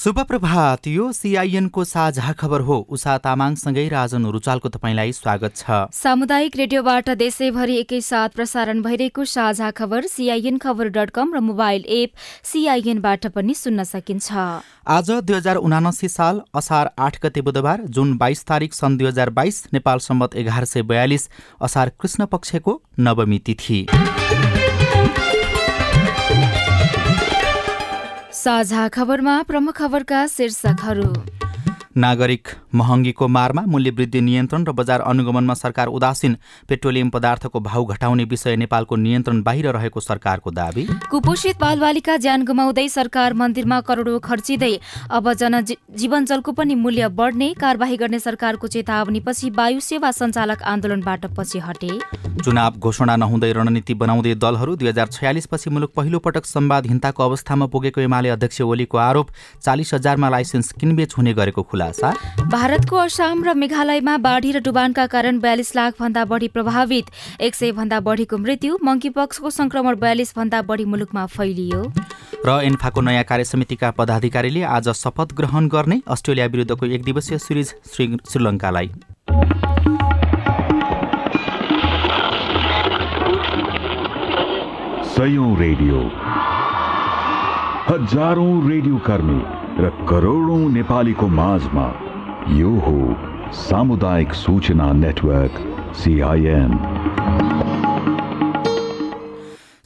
शुभ प्रभात यो सिआइएनको साझा खबर हो। उषा तामाङसँगै राजन रुचालको तपाईँलाई स्वागत छ। सामुदायिक रेडियोबाट देशैभरि एकैसाथ प्रसारण भइरहेको साझा खबर सीआईएन खबर डट कम र मोबाइल एप सीआईएनबाट पनि सुन्न सकिन्छ। आज दुई हजार उनासी साल असार आठ गते बुधबार जुन बाइस तारिक सन् दुई हजार बाइस नेपाल सम्बत एघार सय बयालिस असार कृष्ण पक्षको नवमी तिथि। साझा खबरमा प्रमुख खबरका शीर्षकहरू। नागरिक महँगीको मारमा मूल्यवृद्धि नियन्त्रण र बजार अनुगमनमा सरकार उदासीन। पेट्रोलियम पदार्थको भाउ घटाउने विषय नेपालको नियन्त्रण बाहिर रहेको सरकारको दावी। कुपोषित बालबालिका ज्यान गुमाउँदै सरकार मन्दिरमा करोडौँ खर्चिँदै अब जन जीवनजलको पनि मूल्य बढ्ने कारवाही गर्ने सरकारको चेतावनीपछि वायु सेवा सञ्चालक आन्दोलनबाट पछि हटे। चुनाव घोषणा नहुँदै रणनीति बनाउँदै दलहरू दुई हजार छयालिसपछि मुलुक पहिलो पटक संवादहीनताको अवस्थामा पुगेको एमाले अध्यक्ष ओलीको आरोप चालिस हजारमा लाइसेन्स किनबेच हुने गरेको खुलासा। भारतको असम र मेघालयमा बाढी र डुबानका कारण बयालिस लाख भन्दा बढी प्रभावित एक सय भन्दा बढीको मृत्यु मङ्कीपक्सको संक्रमण बयालिस भन्दा बढी मुलुकमा फैलियो। र एन्फाको नयाँ कार्य समितिका पदाधिकारीले आज शपथ ग्रहण गर्ने अस्ट्रेलिया विरुद्धको एक दिवसीय सिरिज श्री श्रीलङ्कालाई। सयौं रेडियो। हजारौं रेडियो कर्मी र करोडौं नेपालीको माझमा यो हो सामुदायिक सूचना नेटवर्क सिआइएन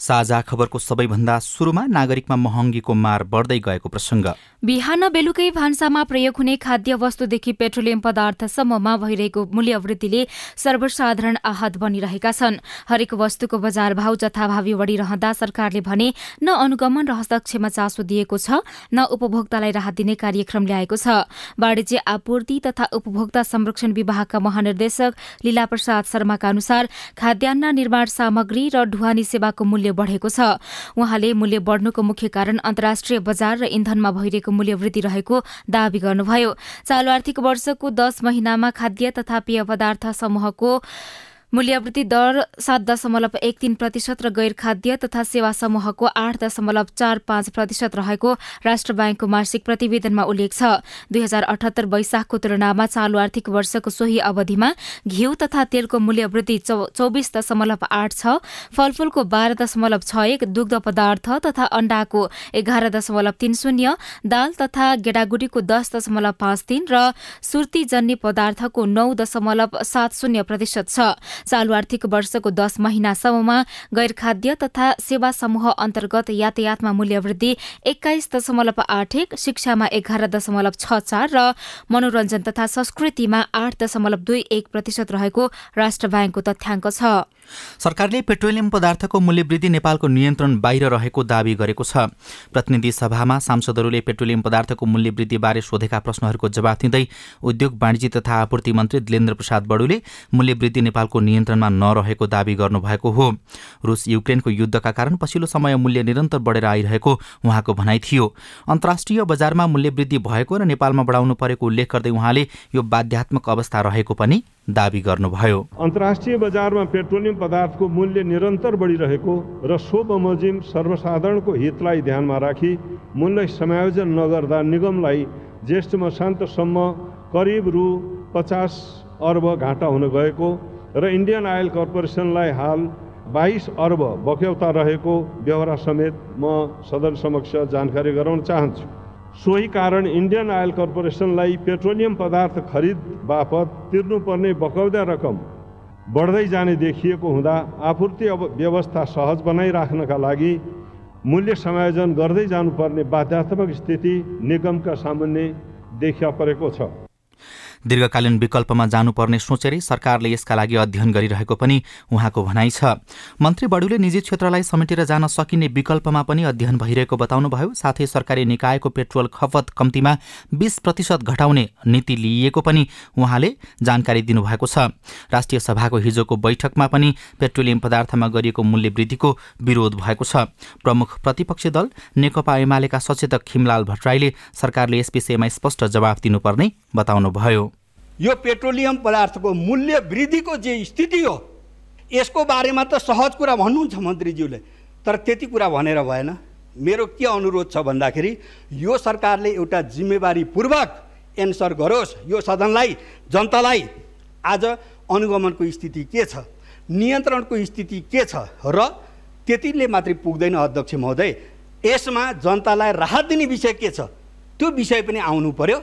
साझा खबरको सबैभन्दा सुरुमा नागरिकमा महँगीको मार बढ्दै गएको प्रसङ्ग। बिहान बेलुकै भान्सामा प्रयोग हुने खाद्य वस्तुदेखि पेट्रोलियम पदार्थसम्ममा भइरहेको मूल्य वृद्धिले सर्वसाधारण आहत बनिरहेका छन्। हरेक वस्तुको बजार भाव जथाभावी बढ़िरहँदा सरकारले भने न अनुगमन र हस्तक्षेपमा चासो दिएको छ न उपभोक्तालाई राहत दिने कार्यक्रम ल्याएको छ। वाणिज्य आपूर्ति तथा उपभोक्ता संरक्षण विभागका महानिर्देशक लीला प्रसाद शर्माका अनुसार खाद्यान्न निर्माण सामग्री र ढुवानी सेवाको मूल्य बढ़ेको छ। उहाँले मूल्य बढ़नुको मुख्य कारण अन्तर्राष्ट्रिय बजार र इन्धनमा भइरहेको मूल्य वृद्धि रहेको दावी गर्नुभयो। चालू आर्थिक वर्षको दश महिनामा खाद्य तथा पेय पदार्थ समूहको मूल्यवृद्धि दर सात दशमलव एक तीन प्रतिशत र गैर खाद्य तथा सेवा समूहको आठ दशमलव चार पाँच प्रतिशत रहेको राष्ट्र ब्याङ्कको मासिक प्रतिवेदनमा उल्लेख छ। दुई हजार अठहत्तर वैशाखको तुलनामा चालू आर्थिक वर्षको सोही अवधिमा घिउ तथा तेलको मूल्य वृद्धि चौबिस दशमलव आठ छ फलफूलको बाह्र दशमलव छ एक दुग्ध पदार्थ तथा अण्डाको एघार दशमलव तीन शून्य दाल तथा गेडागुडीको दस दशमलव पाँच तीन र सुर्तीजन्य पदार्थको नौ दशमलव सात शून्य प्रतिशत छ। चालू आर्थिक वर्षको दश महिनासम्ममा गैर खाद्य तथा सेवा समूह अन्तर्गत यातायातमा मूल्य वृद्धि एक्काइस दशमलव आठ एक शिक्षामा एघार दशमलव छ चार र मनोरञ्जन तथा संस्कृतिमा आठ दशमलव दुई एक प्रतिशत रहेको राष्ट्र ब्याङ्कको तथ्याङ्क छ। सरकारले पेट्रोलियम पदार्थको मूल्यवृद्धि नेपालको नियन्त्रण बाहिर रहेको दावी गरेको छ। प्रतिनिधि सभामा सांसदहरूले पेट्रोलियम पदार्थको मूल्यवृद्धिबारे सोधेका प्रश्नहरूको जवाब दिँदै उद्योग वाणिज्य तथा आपूर्ति मन्त्री दिलेन्द्र प्रसाद बडुले मूल्यवृद्धि नेपालको नियन्त्रणमा नरहेको दावी गर्नुभएको हो। रुस युक्रेनको युद्धका कारण पछिल्लो समय मूल्य निरन्तर बढेर आइरहेको उहाँको भनाइ थियो। अन्तर्राष्ट्रिय बजारमा मूल्यवृद्धि भएको र नेपालमा बढाउनु परेको उल्लेख गर्दै उहाँले यो बाध्यात्मक अवस्था रहेको पनि दावी गर्नुभयो। अन्तर्राष्ट्रिय बजारमा पेट्रोलियम पदार्थको मूल्य निरन्तर बढिरहेको र सो बमोजिम सर्वसाधारणको हितलाई ध्यानमा राखी मूल्य समायोजन नगर्दा निगमलाई ज्येष्ठ मसान्तसम्म करिब रु पचास अर्ब घाटा हुन गएको र इन्डियन आयल कर्पोरेसनलाई हाल बाइस अर्ब बक्यौता रहेको व्यवहार समेत म सदन समक्ष जानकारी गराउन चाहन्छु। सोही कारण इन्डियन आयल कर्पोरेसनलाई पेट्रोलियम पदार्थ खरिद बापत तिर्नुपर्ने बकौदा रकम बढ्दै जाने देखिएको हुँदा आपूर्ति अब व्यवस्था सहज बनाइराख्नका लागि मूल्य समायोजन गर्दै जानुपर्ने बाध्यात्मक स्थिति निगमका सामुन्ने देखा परेको छ। दीर्घकालीन विकल्पमा जानुपर्ने सोचेरै सरकारले यसका लागि अध्ययन गरिरहेको पनि उहाँको भनाइ छ। मन्त्री बडुले निजी क्षेत्रलाई समेटेर जान सकिने विकल्पमा पनि अध्ययन भइरहेको बताउनुभयो। साथै सरकारी निकायको पेट्रोल खपत कम्तीमा बीस प्रतिशत घटाउने नीति लिइएको पनि उहाँले जानकारी दिनुभएको छ। राष्ट्रिय सभाको हिजोको बैठकमा पनि पेट्रोलियम पदार्थमा गरिएको मूल्य वृद्धिको विरोध भएको छ। प्रमुख प्रतिपक्षी दल नेकपा एमालेका सचेतक खिमलाल भट्टराईले सरकारले यस विषयमा स्पष्ट जवाब दिनुपर्ने बताउनुभयो। यो पेट्रोलियम पदार्थको मूल्य वृद्धिको जे स्थिति हो यसको बारेमा त सहज कुरा भन्नुहुन्छ मन्त्रीज्यूले। तर त्यति कुरा भनेर भएन। मेरो के अनुरोध छ भन्दाखेरि यो सरकारले एउटा जिम्मेवारीपूर्वक एन्सर गरोस्। यो सदनलाई जनतालाई आज अनुगमनको स्थिति के छ नियन्त्रणको स्थिति के छ र त्यतिले मात्रै पुग्दैन अध्यक्ष महोदय। यसमा जनतालाई राहत दिने विषय के छ त्यो विषय पनि आउनु पर्यो।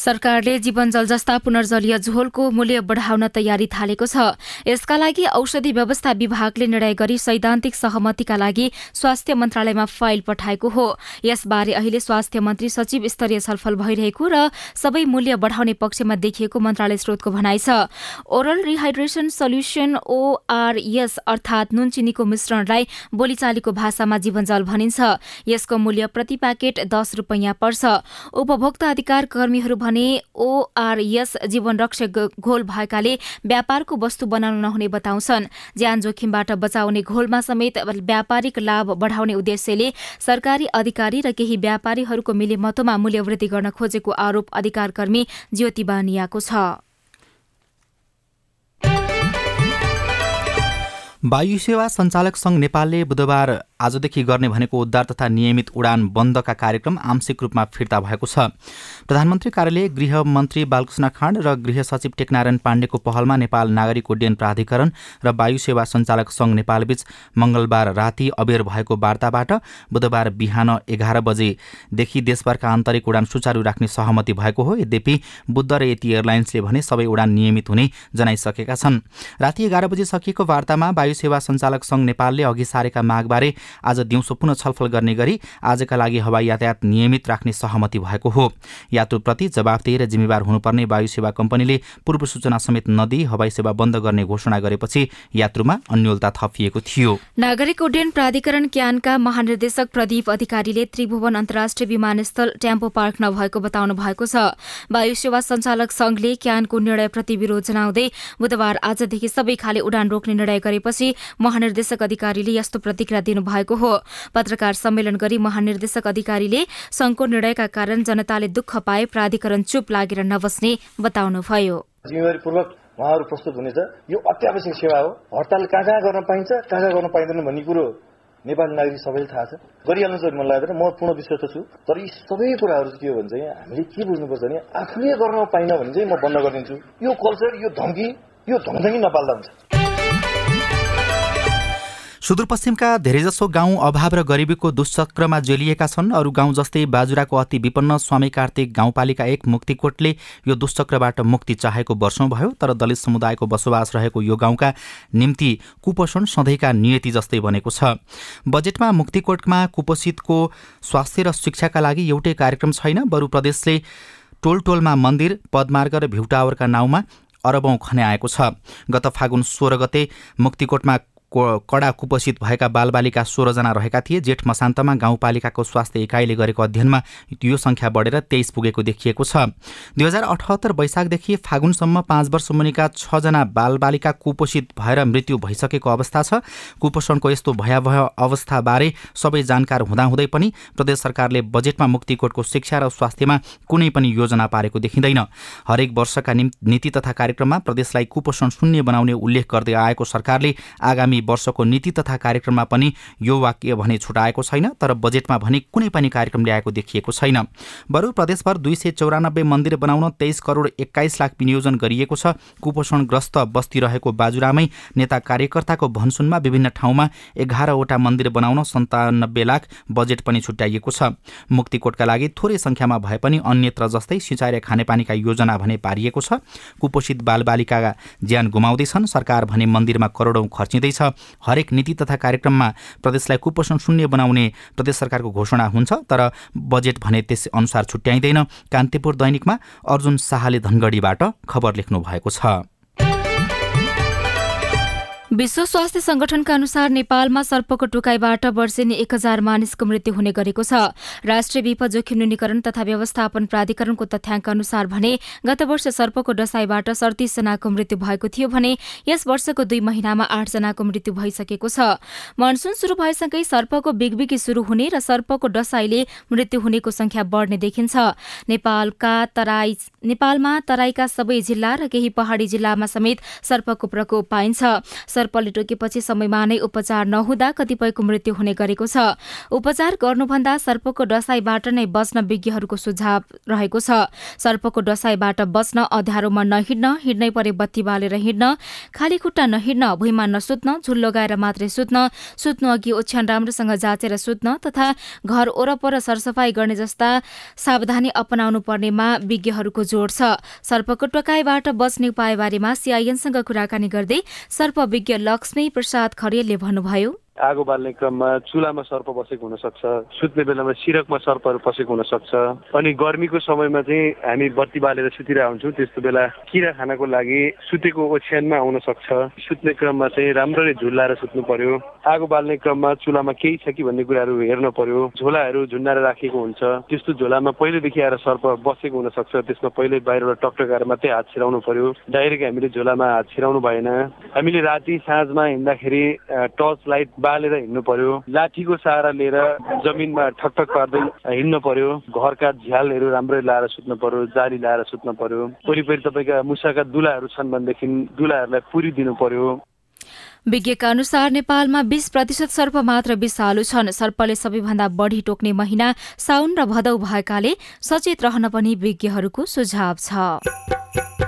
सरकारले जीवनजल जस्ता पुनर्जलीय झोलको मूल्य बढाउन तयारी थालेको छ। यसका लागि औषधि व्यवस्था विभागले निर्णय गरी सैद्धान्तिक सहमतिका लागि स्वास्थ्य मन्त्रालयमा फाइल पठाएको हो। यसबारे अहिले स्वास्थ्य मन्त्री सचिव स्तरीय छलफल भइरहेको र सबै मूल्य बढाउने पक्षमा देखिएको मन्त्रालय स्रोतको भनाइ छ। ओरल रिहाइड्रेसन सल्युसन ओआरएस अर्थात नुनचिनीको मिश्रणलाई बोलीचालीको भाषामा जीवनजल भनिन्छ। यसको मूल्य प्रति प्याकेट दस रूपियाँ पर्छ। उपभोक्ता अधिकार कर्मीहरू भने ओआरएस जीवन रक्षक घोल भएकाले व्यापारको वस्तु बनाउन नहुने बताउँछन्। ज्यान जोखिमबाट बचाउने घोलमा समेत व्यापारिक लाभ बढाउने उद्देश्यले सरकारी अधिकारी र केही व्यापारीहरूको मिलेमतोमा मूल्यवृद्धि गर्न खोजेको आरोप अधिकार कर्मी ज्योति बानियाको छ। वायु सेवा सञ्चालक संघ नेपालले बुधबार आजदेखि गर्ने भनेको उद्धार तथा नियमित उडान बन्दका कार्यक्रम आंशिक रूपमा फिर्ता भएको छ। प्रधानमन्त्री कार्यालय गृह मन्त्री बालकृष्ण खाँड र गृह सचिव टेकनारायण पाण्डेको पहलमा नेपाल नागरिक उड्डयन प्राधिकरण र वायु सेवा सञ्चालक संघ नेपालबीच मंगलबार राति अबेर भएको वार्ताबाट बुधबार बिहान एघार बजेदेखि देशभरका आन्तरिक उडान सुचारू राख्ने सहमति भएको हो। यद्यपि बुद्ध र यति एयरलाइन्सले भने सबै उडान नियमित हुने जनाइसकेका छन्। राति एघार बजे सकिएको वार्तामा सेवा सञ्चालक संघ नेपालले अघि सारेका मागबारे आज दिउँसो पुनः छलफल गर्ने गरी आजका लागि हवाई यातायात नियमित राख्ने सहमति भएको हो। यात्रुप्रति जवाफदेही र जिम्मेवार हुनुपर्ने वायु सेवा कम्पनीले पूर्व सूचना समेत नदिई हवाई सेवा बन्द गर्ने घोषणा गरेपछि यात्रुमा अन्यलता थपिएको थियो। नागरिक उड्डयन प्राधिकरण क्यानका महानिर्देशक प्रदीप अधिकारीले त्रिभुवन अन्तर्राष्ट्रिय विमानस्थल ट्याम्पो पार्क नभएको बताउनु भएको छ। वायु सेवा सञ्चालक संघले क्यानको निर्णयप्रति विरोध जनाउँदै बुधबार आजदेखि सबै खाले उडान रोक्ने निर्णय गरेपछि महानिर्देशक अधिकारीले यस्तो प्रतिक्रिया दिनुभएको हो। पत्रकार सम्मेलन गरी महानिर्देशक अधिकारीले संघको निर्णयका कारण जनताले दुःख पाए प्राधिकरण चुप लागेर नबस्ने बताउनुभयो। उहाँहरू प्रस्तुत हुनेछ। यो अत्यावश्यक सेवा हो। हडताल कहाँ कहाँ गर्न पाइन्छ कहाँ कहाँ गर्न पाइँदैन भन्ने कुरो नेपाली नागरिक सबैले थाहा छ। गरिहाल्नु चाहिँ मलाई लाग्दैन म पूर्ण विश्वस्त छु। तर यी सबै कुराहरू के हो भने चाहिँ हामीले के बुझ्नुपर्छ भने आफूले गर्न पाइन भने चाहिँ म बन्द गरिदिन्छु। यो कल्चर यो धम्की यो धमधङ्गी नपाल्दा हुन्छ। सुदूरपश्चिमका धेरैजसो गाउँ अभाव र गरिबीको दुश्चक्रमा जेलिएका छन्। अरू गाउँ जस्तै बाजुराको अति विपन्न स्वामी कार्तिक गाउँपालिका एक मुक्तिकोटले यो दुश्चक्रबाट मुक्ति चाहेको वर्षौं भयो तर दलित समुदायको बसोबास रहेको यो गाउँका निम्ति कुपोषण सधैँका नियति जस्तै बनेको छ। बजेटमा मुक्तिकोटमा कुपोषितको स्वास्थ्य र शिक्षाका लागि एउटै कार्यक्रम छैन बरु प्रदेशले टोल टोलमा मन्दिर पदमार्ग र भ्युटावरका नाउँमा अरबौं खन्याएको छ। गत फागुन सोह्र गते मुक्तिकोटमा कडा कुपोषित भएका बालबालिका सोह्रजना रहेका थिए। जेठ मसान्तमा गाउँपालिकाको स्वास्थ्य इकाइले गरेको अध्ययनमा यो सङ्ख्या बढेर तेइस पुगेको देखिएको छ। दुई हजार अठहत्तर वैशाखदेखि फागुनसम्म पाँच वर्ष मुनिका छजना बालबालिका कुपोषित भएर मृत्यु भइसकेको अवस्था छ। कुपोषणको यस्तो भयावह अवस्थाबारे सबै जानकार हुँदाहुँदै पनि प्रदेश सरकारले बजेटमा मुक्तिकोटको शिक्षा र स्वास्थ्यमा कुनै पनि योजना पारेको देखिँदैन। हरेक वर्षका नीति तथा कार्यक्रममा प्रदेशलाई कुपोषण शून्य बनाउने उल्लेख गर्दै आएको सरकारले आगामी वर्षको नीति तथा कार्यक्रममा पनि यो वाक्य भने छुटाएको छैन तर बजेटमा भने कुनै पनि कार्यक्रम ल्याएको देखिएको छैन। बरु प्रदेशभर दुई सय चौरानब्बे मन्दिर बनाउन तेइस करोड एक्काइस लाख विनियोजन गरिएको छ। कुपोषणग्रस्त बस्ती रहेको बाजुरामै नेता कार्यकर्ताको भनसुनमा विभिन्न ठाउँमा एघारवटा मन्दिर बनाउन सन्तानब्बे लाख बजेट पनि छुट्याइएको छ। मुक्तिकोटका लागि थोरै संख्यामा भए पनि अन्यत्र जस्तै सिँचाइ र खानेपानीका योजना भने पारिएको छ। कुपोषित बालबालिका ज्यान गुमाउँदैछन्। सरकार भने मन्दिरमा करोडौँ खर्चिँदैछ। हरेक नीति तथा कार्यक्रममा प्रदेशलाई कुपोषण शून्य बनाउने प्रदेश सरकारको घोषणा हुन्छ तर बजेट भने त्यस अनुसार छुट्याइँदैन। कान्तिपुर दैनिकमा अर्जुन शाहले धनगढीबाट खबर लेख्नु भएको छ। विश्व स्वास्थ्य संगठनका अनुसार नेपालमा सर्पको टुकाईबाट वर्षेनी एक हजार मानिसको मृत्यु हुने गरेको छ। राष्ट्रिय विपद जोखिम न्यूनीकरण तथा व्यवस्थापन प्राधिकरणको तथ्याङ्क अनुसार भने गत वर्ष सर्पको डसाईबाट सडतिस जनाको मृत्यु भएको थियो भने यस वर्षको दुई महिनामा आठ जनाको मृत्यु भइसकेको छ। मनसुन शुरू भएसँगै सर्पको बिगबिगी शुरू हुने र सर्पको डसाईले मृत्यु हुनेको संख्या बढ्ने देखिन्छ। नेपालका तराई नेपालमा तराईका सबै जिल्ला र केही पहाड़ी जिल्लामा समेत सर्पको प्रकोप पाइन्छ। सर्पले टोकेपछि समयमा नै उपचार नहुँदा कतिपयको मृत्यु हुने गरेको छ। उपचार गर्नुभन्दा सर्पको डसाईबाट नै बच्न विज्ञहरूको सुझाव रहेको छ। सर्पको डसाईबाट बच्न अध्यारोमा नहिँड्न हिँड्नै परे बत्ती बालेर हिँड्न खाली खुट्टा नहिँड्न भुइँमा नसुत्न झुल लगाएर मात्रै सुत्न सुत्नु अघि ओछ्यान राम्रोसँग जाँचेर सुत्न तथा घर वरपर सरसफाई गर्ने जस्ता सावधानी अपनाउनु पर्नेमा विज्ञहरूको जोड छ। सर्पको टोकाईबाट बच्ने उपायबारेमा सीआईएनसँग कुराकानी गर्दै सर्प विज्ञ लक्ष्मी प्रसाद खरेलले भन्नुभयो आगो बाल्ने क्रममा चुलामा सर्प बसेको हुनसक्छ सुत्ने बेलामा सिरकमा सर्पहरू पसेको हुनसक्छ। अनि गर्मीको समयमा चाहिँ हामी बत्ती बालेर सुतिरहेको हुन्छौँ त्यस्तो बेला किरा खानको लागि सुतेको ओछ्यानमा आउन सक्छ सुत्ने क्रममा चाहिँ राम्ररी झुल्लाएर सुत्नु पर्यो। आगो बाल्ने क्रममा चुलामा केही छ कि भन्ने कुराहरू हेर्न पर्यो। झोलाहरू झुन्डाएर राखेको हुन्छ। त्यस्तो झोलामा पहिलेदेखि आएर सर्प बसेको हुनसक्छ। त्यसमा पहिले बाहिरबाट टकटकाएर मात्रै हात छिराउनु पर्यो। डाइरेक्ट हामीले झोलामा हात छिराउनु भएन। हामीले राति साँझमा हिँड्दाखेरि टर्च लाइट बालेर हिँड्नु पर्यो। लाठीको सहारा लिएर जमिनमा ठकठक पार्दै हिँड्नु पर्यो। घरका झ्यालहरू राम्ररी लाएर सुत्नु पर्यो जाली लाएर सुत्नु पर्यो। वरिपरि तपाईँका मुसाका दुलाहरू छन् भनेदेखि दुलाहरूलाई पुरी दिनु पर्यो। विज्ञका अनुसार नेपालमा बीस प्रतिशत सर्प मात्र विषालु छन्। सर्पले सबैभन्दा बढ़ी टोक्ने महिना साउन र भदौ भएकाले सचेत रहन पनि विज्ञहरूको सुझाव छ।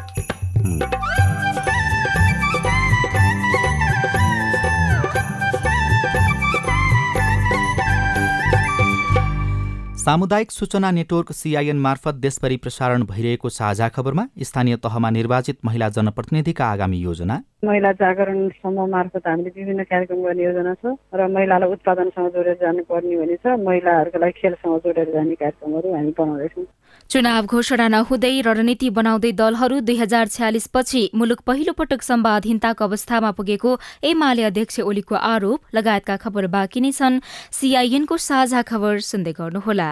सामुदायिक सूचना नेटवर्क सीआईएन मार्फत देशभरि प्रसारण भइरहेको साझा खबरमा स्थानीय तहमा निर्वाचित महिला जनप्रतिनिधिका आगामी योजना। महिला जागरण समूह मार्फत हामीले विभिन्न कार्यक्रम गर्ने योजना छ र महिलालाई उत्पादनसँग जोडेर जानुपर्ने भने छ महिलाहरूको लागि खेलसँग जोडेर जाने कार्यक्रमहरू हामी बनाउँदैछौँ। चुनाव घोषणा नहुँदै रणनीति बनाउँदै दलहरू दुई हजार छ्यालिस पछि मुलुक पहिलो पटक सम्वादहीनताको अवस्थामा पुगेको एमाले अध्यक्ष ओलीको आरोप लगायतका खबर बाँकी नै छन्। सीआईएनको साझा खबर सुन्दै गर्नुहोला।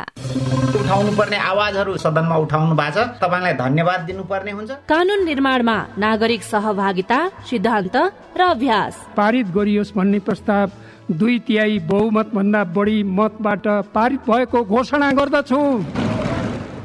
उठाउनु पर्ने आवाजहरू सदनमा उठाउनु भएको छ। तपाईँलाई धन्यवाद दिनुपर्ने हुन्छ। कानून निर्माणमा नागरिक सहभागिता सिद्धान्त र अभ्यास। पारित गरियोस् भन्ने प्रस्ताव दुई तिहाई बहुमत भन्दा बढी मतबाट पारित भएको घोषणा गर्दछु।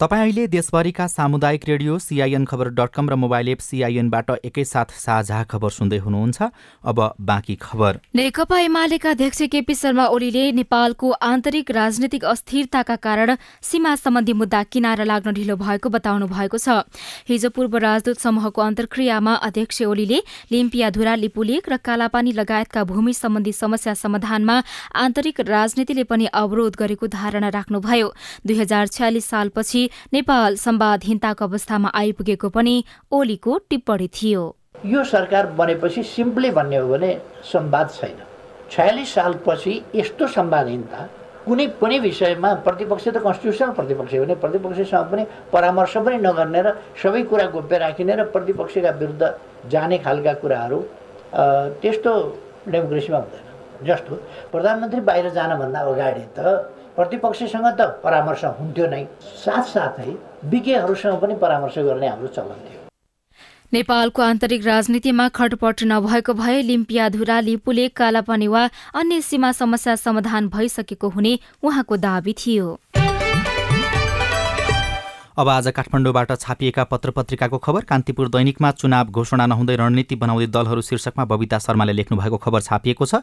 तपाईँ अहिले देशभरिका सामुदायिक radio CIN Khabar dot com र मोबाइल एप सिआइएनबाट एकैसाथ साझा खबर सुन्दै हुनुहुन्छ। अब बाँकी खबर। नेकपा एमालेका अध्यक्ष केपी शर्मा ओलीले नेपालको आन्तरिक राजनीतिक अस्थिरताका कारण सीमा सम्बन्धी मुद्दा किनारा लाग्न ढिलो भएको बताउनु भएको छ। हिजो पूर्व राजदूत समूहको अन्तर्क्रियामा अध्यक्ष ओलीले लिम्पियाधुरा लिपुलेक र कालापानी लगायतका भूमि सम्बन्धी समस्या समाधानमा आन्तरिक राजनीतिले पनि अवरोध गरेको धारणा राख्नुभयो। दुई हजार छयालिस सालपछि नेपाल सम्वादहीनताको अवस्थामा आइपुगेको पनि ओलीको टिप्पणी थियो। यो सरकार बनेपछि सिम्पली भन्ने हो भने संवाद छैन। छयालिस सालपछि यस्तो संवादहीनता कुनै पनि विषयमा प्रतिपक्ष त कन्स्टिट्युसनल प्रतिपक्ष भने प्रतिपक्षसँग पनि परामर्श पनि नगर्ने र सबै कुरा गोप्य राखिने र प्रतिपक्षका विरुद्ध जाने खालका कुराहरू त्यस्तो डेमोक्रेसीमा हुँदैन। जस्तो। प्रधानमन्त्री बाहिर जानभन्दा अगाडि त प्रतिपक्षसँग त परामर्श हुन्थ्यो नै। साथसाथै विज्ञहरूसँग पनि परामर्श गर्ने हाम्रो चलन थियो। नेपालको आन्तरिक राजनीतिमा खटपट नभएको भए लिम्पियाधुरा लिपुले कालापानी वा अन्य सीमा समस्या समाधान भइसकेको हुने उहाँको दावी थियो। अब आज काठमाडौँबाट छापिएका पत्र पत्रिकाको खबर। कान्तिपुर दैनिकमा चुनाव घोषणा नहुँदै रणनीति बनाउँदै दलहरू शीर्षकमा बबिता शर्माले लेख्नु भएको खबर छापिएको छ।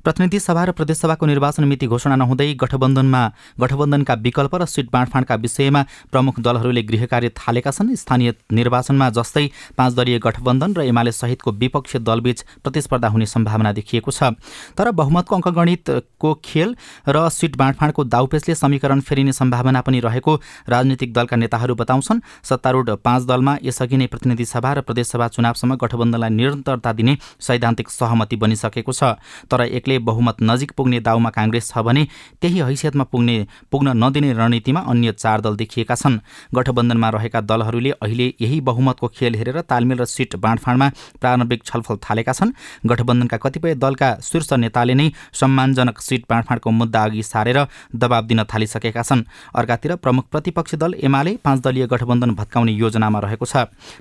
प्रतिनिधि सभा र प्रदेशसभाको निर्वाचन मिति घोषणा नहुँदै गठबन्धनमा गठबन्धनका विकल्प र सिट बाँडफाँडका विषयमा प्रमुख दलहरूले गृह कार्य थालेका छन्। स्थानीय निर्वाचनमा जस्तै पाँच दलीय गठबन्धन र एमाले सहितको विपक्षी दलबीच प्रतिस्पर्धा हुने सम्भावना देखिएको छ। तर बहुमतको अङ्कगणितको खेल र सिट बाँडफाँडको दाउपेचले समीकरण फेरिने सम्भावना पनि रहेको राजनीतिक दलका नेताहरू बताउँछन् सत्तारूढ पाँच दलमा यसअघि नै प्रतिनिधि सभा र प्रदेशसभा चुनावसम्म गठबन्धनलाई निरन्तरता दिने सैद्धान्तिक सहमति बनिसकेको छ। तर एक्लै बहुमत नजिक पुग्ने दाउमा काङ्ग्रेस छ भने त्यही हैसियतमा पुग्ने पुग्न नदिने रणनीतिमा अन्य चार दल देखिएका छन्। गठबन्धनमा रहेका दलहरूले अहिले यही बहुमतको खेल हेरेर तालमेल र सिट बाँडफाँडमा प्रारम्भिक छलफल थालेका छन्। गठबन्धनका कतिपय दलका शीर्ष नेताले नै सम्मानजनक सिट बाँडफाँडको मुद्दा अघि सारेर दबाव दिन थालिसकेका छन्। अर्कातिर प्रमुख प्रतिपक्षी दल एमाले पाँच दलीय गठबन्धन भत्काउने योजनामा रहेको छ।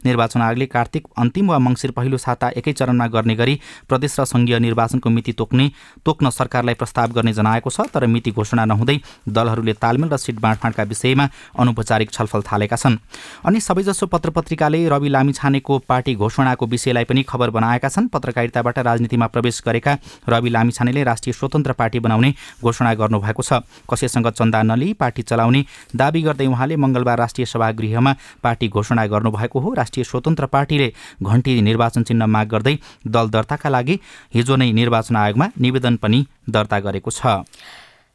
निर्वाचन आयोगले कार्तिक अन्तिम वा मङ्सिर पहिलो साता एकै चरणमा गर्ने गरी प्रदेश र संघीय निर्वाचनको मिति तोक्ने तोक्न सरकारलाई प्रस्ताव गर्ने जनाएको छ तर मिति घोषणा नहुँदै दलहरूले तालमेल र सिट बाँडफाँडका विषयमा अनौपचारिक छलफल थालेका छन्। अनि सबैजसो पत्र पत्रिकाले रवि लामिछानेको पार्टी घोषणाको विषयलाई पनि खबर बनाएका छन्। पत्रकारिताबाट राजनीतिमा प्रवेश गरेका रवि लामिछानेले राष्ट्रिय स्वतन्त्र पार्टी बनाउने घोषणा गर्नुभएको छ। कसैसँग चन्दा नलिई पार्टी चलाउने दावी गर्दै उहाँले मङ्गलबार राष्ट्रिय सभागृहमा पार्टी घोषणा गर्नुभएको हो। राष्ट्रिय स्वतन्त्र पार्टीले घण्टी निर्वाचन चिन्ह माग गर्दै दल दर्ताका लागि हिजो नै निर्वाचन आयोगमा निवेदन पनि दर्ता गरेको छ।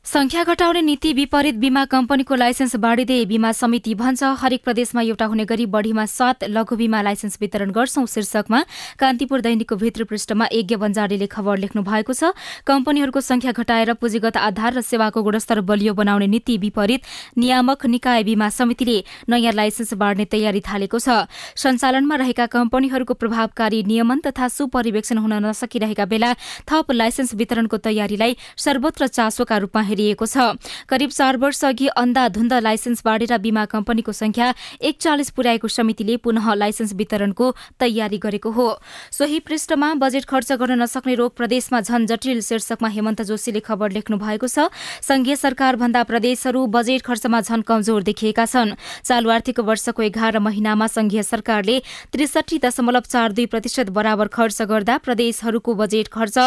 संख्या घटाउने नीति विपरीत बीमा कम्पनीको लाइसेन्स बाँडिँदै बीमा समिति भन्छ। हरेक प्रदेशमा एउटा हुने गरी बढ़ीमा सात लघु बीमा लाइसेन्स वितरण गर्छौं। शीर्षकमा कान्तिपुर दैनिकको भित्र पृष्ठमा यज्ञ बन्जारीले खबर लेख्नु भएको छ। कम्पनीहरूको संख्या घटाएर पुँजीगत आधार र सेवाको गुणस्तर बलियो बनाउने नीति विपरीत नियामक निकाय बीमा समितिले नयाँ लाइसेन्स बाँड्ने तयारी थालेको छ। सञ्चालनमा रहेका कम्पनीहरूको प्रभावकारी नियमन तथा सुपरिवेक्षण हुन नसकिरहेका बेला थप लाइसेन्स वितरणको तयारीलाई सर्वत्र चासोका रूपमा हेरिएको छ। करिब चार वर्ष अघि अन्धाधुन्द लाइसेन्स बाँडेर बीमा कम्पनीको संख्या एकचालिस पुर्याएको समितिले पुनः लाइसेन्स वितरणको तयारी गरेको हो। सोही पृष्ठमा बजेट खर्च गर्न नसक्ने रोग प्रदेशमा झन जटिल शीर्षकमा हेमन्त जोशीले खबर लेख्नु भएको छ। संघीय सरकार भन्दा प्रदेशहरू बजेट खर्चमा झन कमजोर देखिएका छन्। चालु आर्थिक वर्षको एघार महिनामा संघीय सरकारले त्रिसठी दशमलव चार दुई प्रतिशत बराबर खर्च गर्दा प्रदेशहरूको बजेट खर्च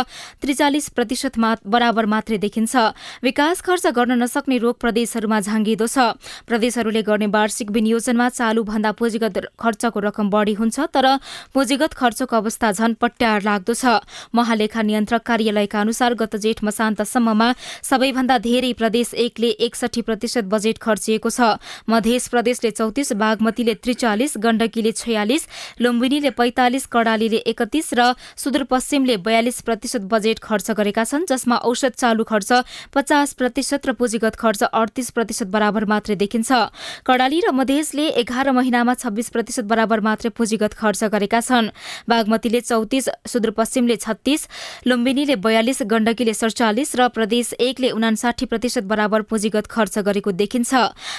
त्रिचालिस प्रतिशत बराबर मात्रै देखिन्छ। विकास खर्च गर्न नसक्ने रोग प्रदेशहरूमा झाँगिदो छ। प्रदेशहरूले गर्ने वार्षिक विनियोजनमा चालु भन्दा पुँजीगत खर्चको रकम बढ़ी हुन्छ तर पुँजीगत खर्चको अवस्था झन पट्यार लाग्दो छ। महालेखा नियन्त्रक कार्यालयका अनुसार गत जेठ मसान्तसम्ममा सबैभन्दा धेरै प्रदेश एकले एकसठी प्रतिशत बजेट खर्चिएको छ। मध्य प्रदेशले चौतिस बागमतीले त्रिचालिस गण्डकीले छयालिस लुम्बिनीले पैंतालिस कडालीले एकतीस र सुदूरपश्चिमले बयालिस प्रतिशत बजेट खर्च गरेका छन् जसमा औषध चालु खर्च पचास पचास प्रतिशत र पुँजीगत खर्च अडतिस प्रतिशत बराबर मात्रै देखिन्छ। कडाली र मधेसले एघार महिनामा छब्बीस प्रतिशत बराबर मात्रै पुँजीगत खर्च गरेका छन्। बागमतीले चौतिस सुदूरपश्चिमले छत्तीस लुम्बिनीले बयालिस गण्डकीले सडचालिस र प्रदेश एकले उनासाठी प्रतिशत बराबर पुँजीगत खर्च गरेको देखिन्छ।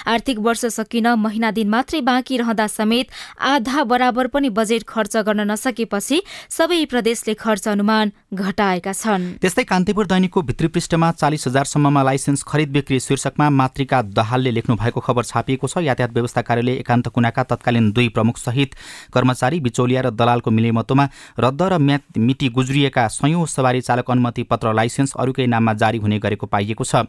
आर्थिक वर्ष सकिन महिना दिन मात्रै बाँकी रहँदा समेत आधा बराबर पनि बजेट खर्च गर्न नसकेपछि सबै प्रदेशले खर्च अनुमान घटाएका छन्। त्यस्तै कान्तिपुर दैनिकको भित्री पृष्ठमा चालिस हजारसम्ममा लाइसेन्स खरिद बिक्री शीर्षकमा मातृका दहालले लेख्नु भएको खबर छापिएको छ। यातायात व्यवस्था कार्यालय एकान्त कुनाका तत्कालीन दुई प्रमुख सहित कर्मचारी बिचौलिया र दलालको मिलेमतोमा रद्द र मिति गुज्रिएका सयौं सवारी चालक अनुमति पत्र लाइसेन्स अरूकै नाममा जारी हुने गरेको पाइएको छ।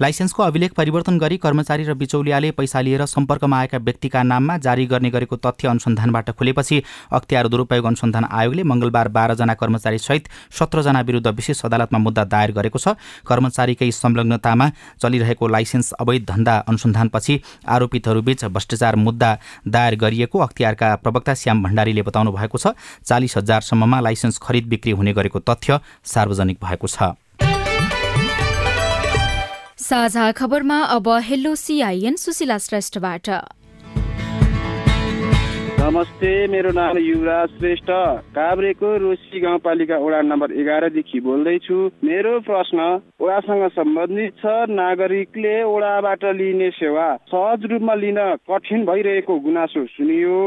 लाइसेन्सको अभिलेख परिवर्तन गरी कर्मचारी र बिचौलियाले पैसा लिएर सम्पर्कमा आएका व्यक्तिका नाममा जारी गर्ने गरेको तथ्य अनुसन्धानबाट खुलेपछि अख्तियार दुरूपयोग अनुसन्धान आयोगले मंगलबार बाह्रजना कर्मचारी सहित सत्रजना विरुद्ध विशेष अदालतमा मुद्दा दायर गरेको छ। कर्मचारीकै संलग्नतामा चलिरहेको लाइसेन्स अवैध धन्दा अनुसन्धानपछि आरोपितहरूबीच भ्रष्टाचार मुद्दा दायर गरिएको अख्तियारका प्रवक्ता श्याम भण्डारीले बताउनु भएको छ चालिस हजारसम्ममा लाइसेन्स खरिद बिक्री हुने गरेको तथ्य सार्वजनिक भएको छ। साझा खबरमा अब हेलो सिआइएन सुशीला श्रेष्ठबाट। नमस्ते मेरो नाम युवराज श्रेष्ठ। काभ्रेको रोसी गाउँपालिका वडा नम्बर एघारदेखि बोल्दैछु। मेरो प्रश्न वडासँग सम्बन्धित छ नागरिकले वडाबाट लिने सेवा सहज रूपमा लिन कठिन भइरहेको गुनासो सुनियो।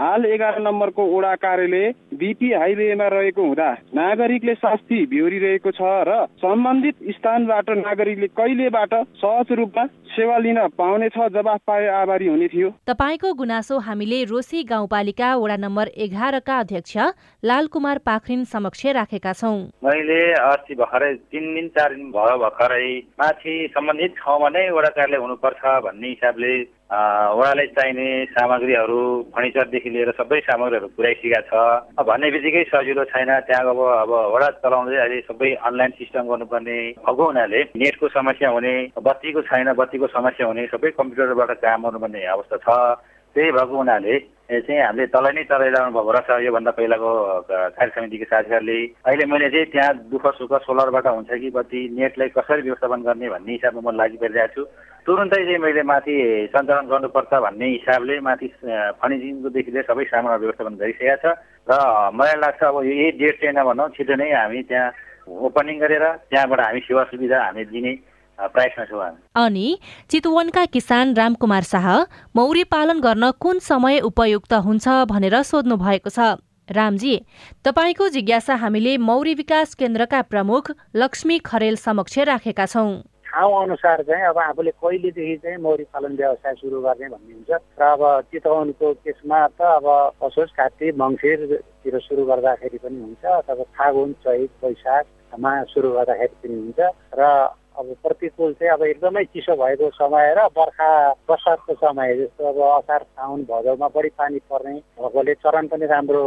हाल एघार नम्बरको ओडा कार्यालय बिपी हाइवेमा रहेको हुँदा नागरिकले शास्ति बिहोरिरहेको छ र सम्बन्धित स्थानबाट नागरिकले कहिलेबाट सहज रूपमा सेवा लिन पाउनेछ जवाफ पाए आभारी हुने थियो। तपाईँको गुनासो हामीले रोसी गाउँपालिका वडा नम्बर एघारका अध्यक्ष लालकुमार पाखरिन समक्ष राखेका छौँ। मैले अस्ति भर्खरै तिन दिन चार दिन भयो भर्खरै माथि सम्बन्धित ठाउँमा नै वडा कार्यालय हुनुपर्छ भन्ने हिसाबले वडालाई चाहिने सामग्रीहरू फर्निचरदेखि लिएर सबै सामग्रीहरू पुर्याइसकेका छ। भन्ने बित्तिकै सजिलो छैन। त्यहाँ अब अब वडा चलाउँदै अहिले सबै अनलाइन सिस्टम गर्नुपर्ने भएको हुनाले नेटको समस्या हुने बत्तीको छैन बत्तीको समस्या हुने सबै कम्प्युटरबाट काम गर्नुपर्ने अवस्था छ। त्यही भएको हुनाले चाहिँ हामीले तलै नै चलाइरहनु भएको रहेछ योभन्दा पहिलाको कार्य समितिको साथीहरूले। अहिले मैले चाहिँ त्यहाँ दुःख सुख सोलरबाट हुन्छ कि बत्ती नेटलाई कसरी व्यवस्थापन गर्ने भन्ने हिसाबमा म लागि परिरहेको छु। तुरुन्तै चाहिँ मैले माथि सञ्चालन गर्नुपर्छ भन्ने हिसाबले माथि फर्निचिङकोदेखि लिएर सबै सामानहरू व्यवस्थापन गरिसकेका छ। र मलाई लाग्छ अब यही डेट चाहिँ नभनौँ छिटो नै हामी त्यहाँ ओपनिङ गरेर त्यहाँबाट हामी सेवा सुविधा हामी दिने प्रयासमा छौँ हामी। अनि चितवनका किसान रामकुमार शाह मौरी पालन गर्न कुन समय उपयुक्त हुन्छ भनेर सोध्नु भएको छ। रामजी तपाईँको जिज्ञासा हामीले मौरी विकास केन्द्रका प्रमुख लक्ष्मी खरेल समक्ष राखेका छौँ। ठाउँ अनुसार चाहिँ अब आफूले कहिलेदेखि चाहिँ मौरी पालन व्यवसाय सुरु गर्ने भन्ने हुन्छ। र अब चितवनको केसमा त अब असोज कात्तिक मङ्सिरतिर सुरु गर्दाखेरि पनि हुन्छ अथवा फागुन चैत वैशाखमा सुरु गर्दाखेरि पनि हुन्छ। र अब प्रतिकूल चाहिँ अब एकदमै चिसो भएको समय र बर्खा बर्सातको समय जस्तो अब असार साउन भदौमा बढी पानी पर्ने भएकोले चरण पनि राम्रो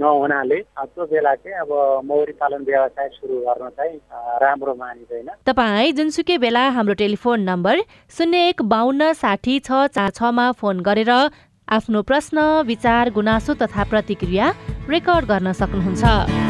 नहुनाले त्यो बेला चाहिँ अब मौरी पालन व्यवसाय सुरु गर्न चाहिँ राम्रो मानिँदैन। तपाईँ जुनसुकै बेला हाम्रो टेलिफोन नम्बर शून्य एक बाहन्न साठी छ चार छमा फोन गरेर आफ्नो प्रश्न विचार गुनासो तथा प्रतिक्रिया रेकर्ड गर्न सक्नुहुन्छ।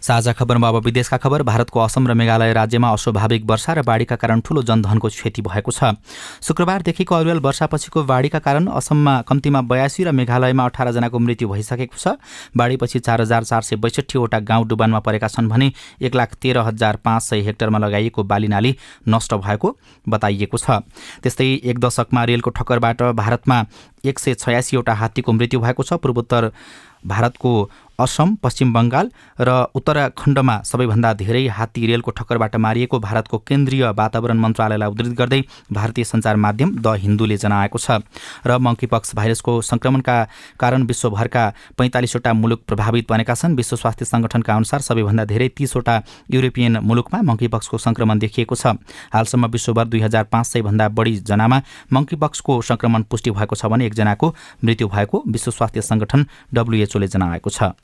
साझा खबरमा अब विदेशका खबर। भारतको असम र मेघालय राज्यमा अस्वाभाविक वर्षा र बाढीका कारण ठूलो जनधनको क्षति भएको छ। शुक्रबारदेखिको अरुवेल वर्षापछिको बाढीका कारण असममा कम्तीमा बयासी र मेघालयमा अठारजनाको मृत्यु भइसकेको छ। बाढीपछि चार हजार चार सय बैसठीवटा गाउँ डुबानमा परेका छन् भने एक लाख तेह्र हजार पाँच सय हेक्टरमा लगाइएको बालीनाली नष्ट भएको बताइएको छ। त्यस्तै एक दशकमा रेलको ठक्करबाट भारतमा एक सय छयासीवटा हात्तीको मृत्यु भएको छ। पूर्वोत्तर भारतको असम पश्चिम बङ्गाल र उत्तराखण्डमा सबैभन्दा धेरै हात्ती रेलको ठक्करबाट मारिएको भारतको केन्द्रीय वातावरण मन्त्रालयलाई उद्धित गर्दै भारतीय सञ्चार माध्यम द हिन्दूले जनाएको छ र मङ्कीपक्स भाइरसको संक्रमणका कारण विश्वभरका पैँतालिसवटा मुलुक प्रभावित बनेका छन्। विश्व स्वास्थ्य संगठनका अनुसार सबैभन्दा धेरै तीसवटा युरोपियन मुलुकमा मङ्कीपक्सको संक्रमण देखिएको छ। हालसम्म विश्वभर दुई हजार पाँच सयभन्दा बढी जनामा मङ्कीपक्सको संक्रमण पुष्टि भएको छ भने एकजनाको मृत्यु भएको विश्व स्वास्थ्य संगठन डब्लुएचओले जनाएको छ।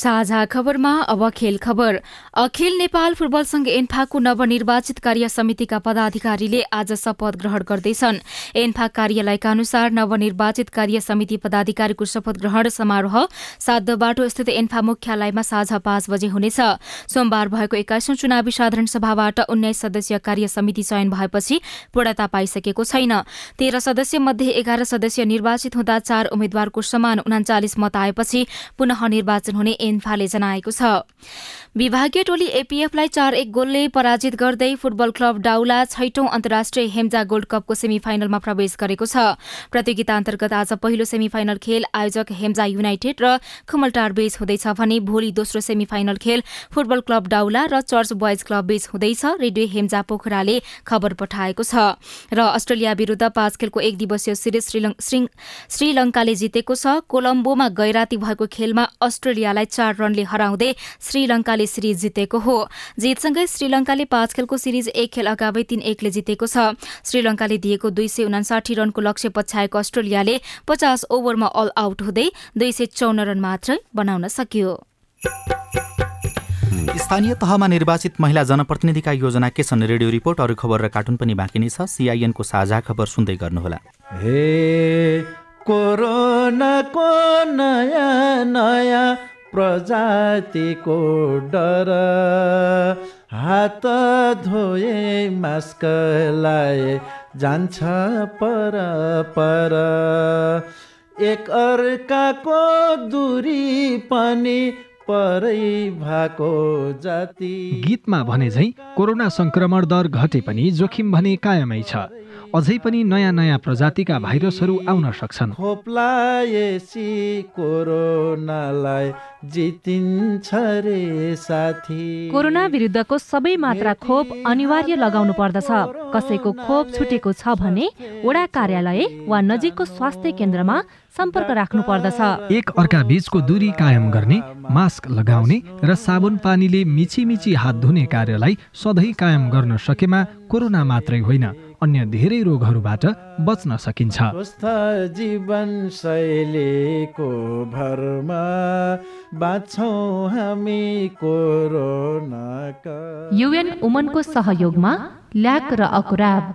साझा खबरमा अब खेल खबर। अखिल नेपाल फुटबल संघ एन्फाको नवनिर्वाचित कार्य समितिका पदाधिकारीले आज शपथ ग्रहण गर्दैछन्। एन्फा कार्यालयका अनुसार नवनिर्वाचित कार्य समिति पदाधिकारीको शपथ ग्रहण समारोह सात बाटो स्थित एन्फा मुख्यालयमा साझा पाँच बजे हुनेछ। सोमबार भएको एक्काइसौं चुनावी साधारण सभाबाट उन्नाइस सदस्यीय कार्य समिति चयन भएपछि पूर्णता पाइसकेको छैन। तेह्र सदस्य मध्ये एघार सदस्य निर्वाचित हुँदा चार उम्मेद्वारको समान उनाचालिस मत आएपछि पुनः निर्वाचन हुने एन्फाले जनाएको छ। विभागीय टोली एपीएफलाई चार एक गोलले पराजित गर्दै फुटबल क्लब डाउला छैटौं अन्तर्राष्ट्रिय हेम्जा गोल्ड कपको सेमी फाइनलमा प्रवेश गरेको छ। प्रतियोगिता अन्तर्गत आज पहिलो सेमी फाइनल खेल आयोजक हेम्जा युनाइटेड र खुमलटार बीच हुँदैछ भने भोलि दोस्रो सेमी फाइनल खेल फुटबल क्लब डाउला र चर्च बोइज क्लब बीच हुँदैछ रेडियो हेम्जा पोखराले खबर पठाएको छ। र अस्ट्रेलिया विरूद्ध पाँच खेलको एक दिवसीय सिरिज श्रीलंकाले जितेको छ। कोलम्बोमा गैराती भएको खेलमा अस्ट्रेलियालाई चार रनले हराउँदै श्रीलंकाले सिरिज जितेको हो। जितसँगै श्रीलंकाले पाँच खेलको सिरिज एक खेल अगावै तीन एकले जितेको छ। श्रीलंकाले दिएको दुई सय उनासाठी रनको लक्ष्य पछ्याएको अस्ट्रेलियाले पचास ओभरमा अल आउट हुँदै दुई सय चौन रन मात्रै बनाउन सक्यो। स्थानीय तहमा निर्वाचित महिला जनप्रतिनिधिका योजना के छन्? रेडियो रिपोर्ट अरू खबर र कार्टुन पनि बाँकी नै छ। सिआइएनको साझा खबर सुन्दै गर्नुहोला। हे कोरोनाको नयाँ नयाँ प्रजातिको डर। हात धोए मास्क लाए जान्छ पर पर। एक अर्काको दूरी पनि जाति। गीतमा भने झै कोरोना संक्रमण दर घटे पनि जोखिम भने कायमै छ। अझै पनि नयाँ नयाँ प्रजातिका भाइरसहरू आउन सक्छन्। खोप्लाएसी कोरोनालाई जितिन्छ रे साथी। कोरोना विरुद्धको सबै मात्रा खोप अनिवार्य लगाउनु पर्दछ। कसैको खोप छुटेको छ भने वडा कार्यालय वा नजिकको स्वास्थ्य केन्द्रमा सम्पर्क राख्नु पर्दछ। एक अर्का बीचको दूरी कायम गर्ने मास्क लगाउने र साबुन पानीले मिची मिची हात धुने कार्यलाई सधैँ कायम गर्न सकेमा कोरोना मात्रै होइन अन्य धेरै रोगहरूबाट बच्न सकिन्छ। जीवन शैलीको भरमा बाँच्छौँ हामी कोरोनाका। युएन उमनको सहयोगमा ल्याक र अकुराब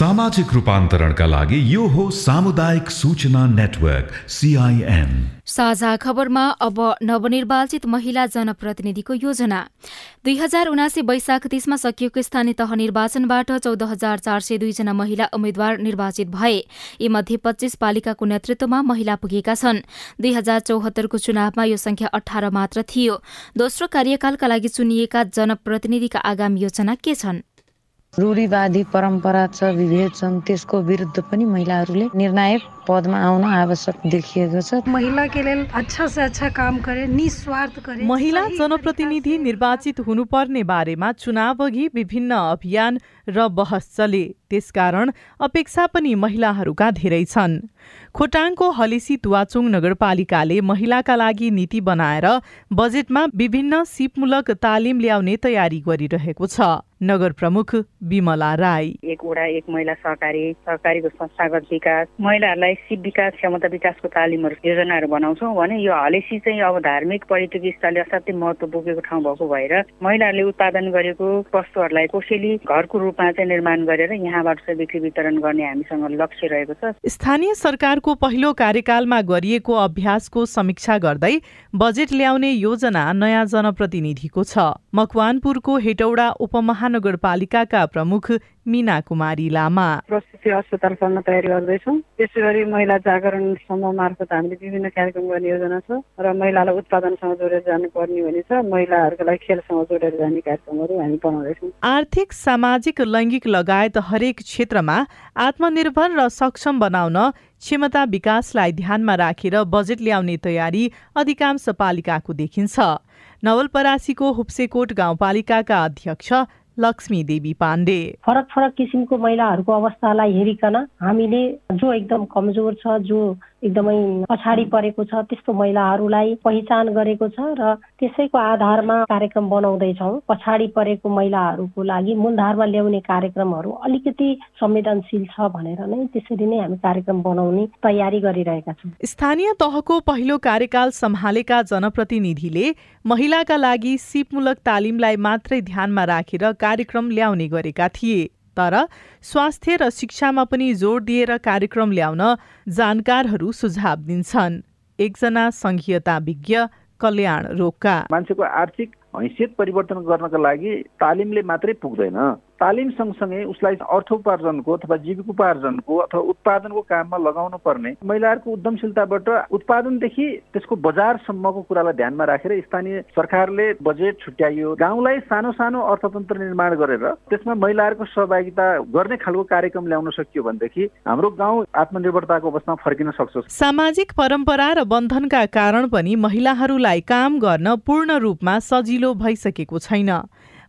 सामाजिक रूपान्तरणका लागि यो हो सामुदायिक सूचना नेटवर्क सिआइएन साझा खबरमा अब नवनिर्वाचित महिला जनप्रतिनिधिको योजना। दुई हजार उनासी वैशाख तीसमा सकिएको स्थानीय तह निर्वाचनबाट चौध हजार चार सय दुईजना महिला उम्मेद्वार निर्वाचित भए। यीमध्ये पच्चीस पालिकाको नेतृत्वमा महिला पुगेका छन्। दुई हजार चौहत्तरको चुनावमा यो संख्या अठार मात्र थियो। दोस्रो कार्यकालका लागि चुनिएका जनप्रतिनिधिका आगामी योजना के छन्? रूढिवादी परम्परा छ विभेद छन् त्यसको विरुद्ध पनि महिलाहरूले निर्णायक पदमा आउन आवश्यक देखिएको छ। महिला के लेल अच्छा से अच्छा काम करे निस्वार्थ करे महिला जनप्रतिनिधि निर्वाचित हुनुपर्ने बारेमा चुनाव अघि विभिन्न अभियान र बहस चले। त्यसकारण अपेक्षा पनि महिलाहरूका धेरै छन्। खोटाङको हलेसी तुवाचुङ नगरपालिकाले महिलाका लागि नीति बनाएर बजेटमा विभिन्न सिपमूलक तालिम ल्याउने तयारी गरिरहेको छ। नगर प्रमुख विमला राई। एक वडा एक महिला सहकारी सहकारीको संस्थागत विकास। महिलाहरूलाई सिप विकास क्षमता विकासको तालिमहरू योजनाहरू बनाउँछौँ भने यो हलेसी चाहिँ अब धार्मिक पर्यटकीय स्थलले असाध्यै महत्व बोकेको ठाउँ भएको भएर महिलाहरूले उत्पादन गरेको वस्तुहरूलाई कोसेली घरको रूपमा चाहिँ निर्माण गरेर यहाँबाट चाहिँ बिक्री वितरण गर्ने हामीसँग लक्ष्य रहेको छ। स्थानीय सरकारको पहिलो कार्यकालमा गरिएको अभ्यासको समीक्षा गर्दै बजेट ल्याउने योजना नयाँ जनप्रतिनिधिको छ। मकवानपुरको हेटौडा उपमहानगरपालिकाका प्रमुख मिना कुमारी लामा। प्रस्तुति अस्पताल तयारी गर्दैछौँ। त्यसै गरी महिला जागरण समूह मार्फत हामीले विभिन्न कार्यक्रम गर्ने योजना छ र महिलालाई उत्पादनसँग जोडेर जानुपर्ने भने छ। महिलाहरूको लागि खेलसँग जोडेर जाने कार्यक्रमहरू हामी बनाउँदैछौँ। आर्थिक सामाजिक लैङ्गिक लगायत हरेक क्षेत्रमा आत्मनिर्भर र सक्षम बनाउन क्षमता विकासलाई ध्यानमा राखेर बजेट ल्याउने तयारी अधिकांश पालिकाको देखिन्छ। नवलपरासीको हुप्सेकोट गाउँपालिकाका अध्यक्ष लक्ष्मी देवी पाण्डे। फरक फरक किसिमको महिलाहरूको अवस्थालाई हेरिकन हामीले जो एकदम कमजोर छ जो एकदमै पछाडि परेको छ त्यस्तो महिलाहरूलाई पहिचान गरेको छ र त्यसैको आधारमा कार्यक्रम बनाउँदैछौँ। पछाडि परेको महिलाहरूको लागि मूलधारमा ल्याउने कार्यक्रमहरू अलिकति संवेदनशील छ भनेर नै त्यसरी नै हामी कार्यक्रम बनाउने तयारी गरिरहेका छौँ। स्थानीय तहको पहिलो कार्यकाल सम्हालेका जनप्रतिनिधिले महिलाका लागि सिपमूलक तालिमलाई मात्रै ध्यानमा राखेर कार्यक्रम ल्याउने गरेका थिए। तर स्वास्थ्य र शिक्षामा पनि जोड दिएर कार्यक्रम ल्याउन जानकारहरू सुझाव दिन्छन्। एकजना संघीयता विज्ञ कल्याण रोका मान्छेको आर्थिक हैसियत परिवर्तन गर्नका लागि तालिमले मात्रै पुग्दैन। तालिम सँगसँगै उसलाई अर्थोपार्जनको अथवा जीविकोपार्जनको अथवा उत्पादनको काममा लगाउनु पर्ने महिलाहरूको उद्यमशीलताबाट उत्पादनदेखि त्यसको बजारसम्मको कुरालाई ध्यानमा राखेर स्थानीय सरकारले बजेट छुट्याइयो गाउँलाई सानो सानो अर्थतन्त्र निर्माण गरेर त्यसमा महिलाहरूको सहभागिता गर्ने खालको कार्यक्रम ल्याउन सकियो भनेदेखि हाम्रो गाउँ आत्मनिर्भरताको अवस्थामा फर्किन सक्छ। सामाजिक परम्परा र बन्धनका कारण पनि महिलाहरूलाई काम गर्न पूर्ण रूपमा सजिलो भइसकेको छैन।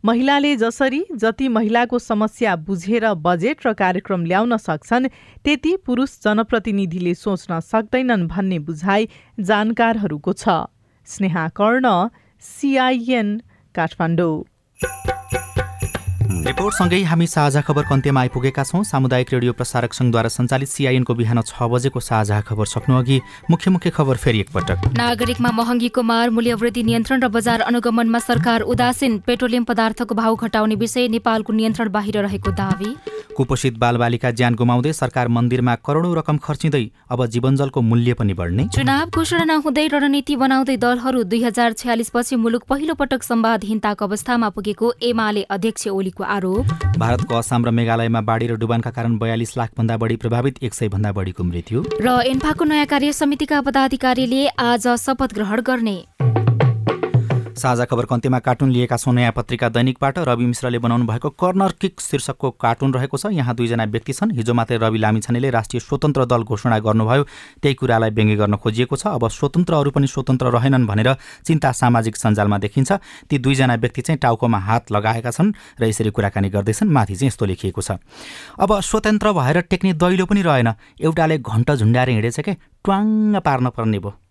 महिलाले जसरी जति महिलाको समस्या बुझेर बजेट र कार्यक्रम ल्याउन सक्छन् त्यति पुरुष जनप्रतिनिधिले सोच्न सक्दैनन् भन्ने बुझाइ जानकारहरूको छ। स्नेहा कर्ण सिआइएन काठमाडौँ। रिपोर्टसँगै हामी साझा खबरको अन्त्यमा आइपुगेका छौँ। सामुदायिक रेडियो प्रसारक सङ्घद्वारा सञ्चालित सिआइएनको बिहान छ बजेको साझा खबर सक्नु अघि मुख्य मुख्य खबर फेरि एकपटक। नागरिकमा महँगीको मार मूल्यवृद्धि नियन्त्रण र बजार अनुगमनमा सरकार उदासीन। पेट्रोलियम पदार्थको भाउ घटाउने विषय नेपालको नियन्त्रण बाहिर रहेको दावी। कुपोषित बालबालिका ज्यान गुमाउँदै सरकार मन्दिरमा करोडौँ रकम खर्चिँदै अब जीवनजलको मूल्य पनि बढ्ने। चुनाव घोषणा नहुँदै रणनीति बनाउँदै दलहरू दुई हजार छयालिसपछि मुलुक पहिलो पटक संवादहीनताको अवस्थामा पुगेको एमाले अध्यक्ष ओलीको आरोप। भारतको असम र मेघालयमा बाढी र डुबानका कारण बयालिस लाखभन्दा बढी प्रभावित एक सय भन्दा बढीको मृत्यु। र एन्फाको नयाँ कार्य समितिका पदाधिकारीले आज शपथ ग्रहण गर्ने। साझा खबरको अन्त्यमा कार्टुन लिएका छौँ नयाँ पत्रिका दैनिकबाट। रवि मिश्रले बनाउनु भएको कर्नर किक शीर्षकको कार्टुन रहेको छ। यहाँ दुईजना व्यक्ति छन्। हिजो मात्रै रवि लामिछानेले राष्ट्रिय स्वतन्त्र दल घोषणा गर्नुभयो। त्यही कुरालाई व्यङ्ग्य गर्न खोजिएको छ। अब स्वतन्त्रहरू पनि स्वतन्त्र रहेनन् भनेर चिन्ता सामाजिक सञ्जालमा देखिन्छ। ती दुईजना व्यक्ति चाहिँ टाउकोमा हात लगाएका छन् र यसरी कुराकानी गर्दैछन्। माथि चाहिँ यस्तो लेखिएको छ। अब स्वतन्त्र भएर टेक्ने दैलो पनि रहेन। एउटाले घन्ट झुन्ड्याएर हिँडेछ के? ट्वाङ्ग पार्न पर्ने भयो।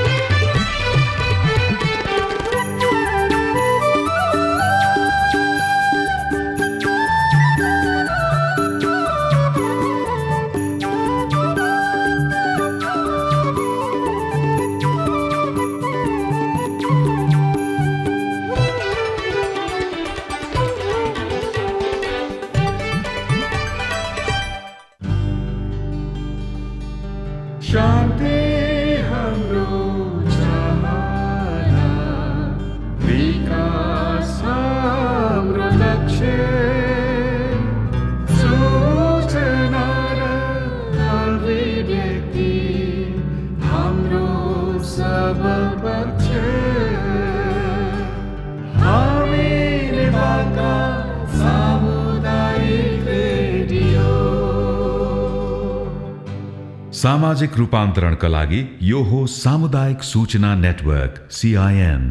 सामाजिक रूपान्तरणका लागि यो हो सामुदायिक सूचना नेटवर्क सिआइएन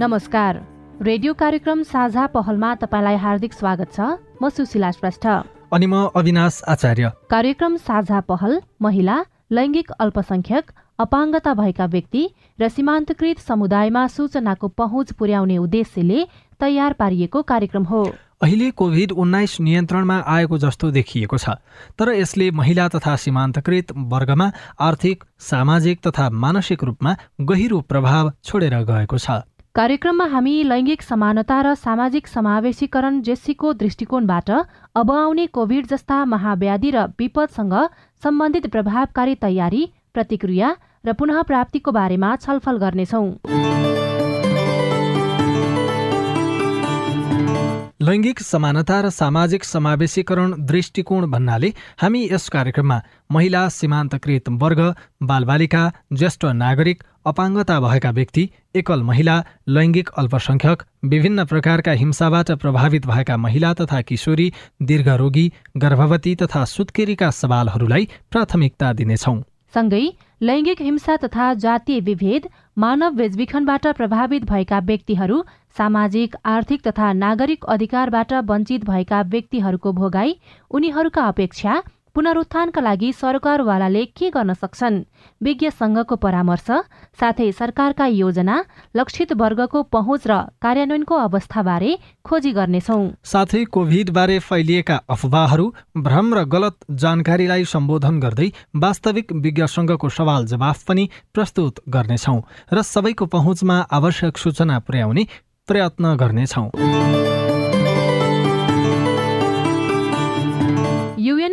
नमस्कार। रेडियो कार्यक्रम साझा पहलमा तपाईँलाई हार्दिक स्वागत छ। म सुशीला श्रेष्ठ। अनि म अविनाश आचार्य। कार्यक्रम साझा पहल महिला लैङ्गिक अल्पसंख्यक अपाङ्गता भएका व्यक्ति र सीमान्तकृत समुदायमा सूचनाको पहुँच पुर्याउने उद्देश्यले तयार पारिएको कार्यक्रम हो। अहिले कोभिड उन्नाइस नियन्त्रणमा आएको जस्तो देखिएको छ तर यसले महिला तथा सीमान्तकृत वर्गमा आर्थिक सामाजिक तथा मानसिक रूपमा गहिरो प्रभाव छोडेर गएको छ। कार्यक्रममा हामी लैङ्गिक समानता र सामाजिक समावेशीकरण जेसीको दृष्टिकोणबाट अब आउने कोभिड जस्ता महाव्याधि र विपदसँग सम्बन्धित प्रभावकारी तयारी प्रतिक्रिया र पुनः प्राप्तिको बारेमा छलफल गर्नेछौं। लैङ्गिक समानता र सामाजिक समावेशीकरण दृष्टिकोण भन्नाले हामी यस कार्यक्रममा महिला सीमान्तकृत वर्ग बालबालिका ज्येष्ठ नागरिक अपाङ्गता भएका व्यक्ति एकल महिला लैङ्गिक अल्पसंख्यक विभिन्न प्रकारका हिंसाबाट प्रभावित भएका महिला तथा किशोरी दीर्घरोगी गर्भवती तथा सुत्केरीका सवालहरूलाई प्राथमिकता दिनेछौं। सँगै लैङ्गिक हिंसा तथा जातीय विभेद मानव बेचबिखनबाट प्रभावित भएका व्यक्तिहरू सामाजिक आर्थिक तथा नागरिक अधिकारबाट वञ्चित भएका व्यक्तिहरूको भोगाई उनीहरूका अपेक्षा पुनरुत्थानका लागि सरकारवालाले के गर्न सक्छन्? विज्ञ संघको परामर्श साथै सरकारका योजना लक्षित वर्गको पहुँच र कार्यान्वयनको अवस्थाबारे खोजी गर्नेछौ। साथै कोभिडबारे फैलिएका अफवाहहरू भ्रम र गलत जानकारीलाई सम्बोधन गर्दै वास्तविक विज्ञ संघको सवाल जवाफ पनि प्रस्तुत गर्नेछौ र सबैको पहुँचमा आवश्यक सूचना पुर्याउने प्रयत्न गर्नेछौँ।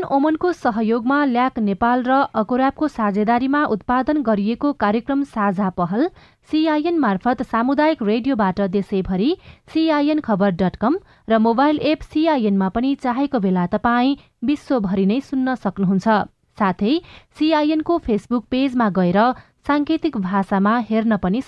ओमनको सहयोगमा ल्याक नेपाल र अकोराबको साझेदारीमा उत्पादन गरिएको कार्यक्रम साझा पहल सिआइएन मार्फत सामुदायिक रेडियोबाट देशैभरि सिआइएन खबर डट कम र मोबाइल एप सिआइएनमा पनि चाहेको बेला तपाईँ विश्वभरि नै सुन्न सक्नुहुन्छ। साथै सिआइएनको फेसबुक पेजमा गएर साङ्केतिक भाषामा हेर्न पनि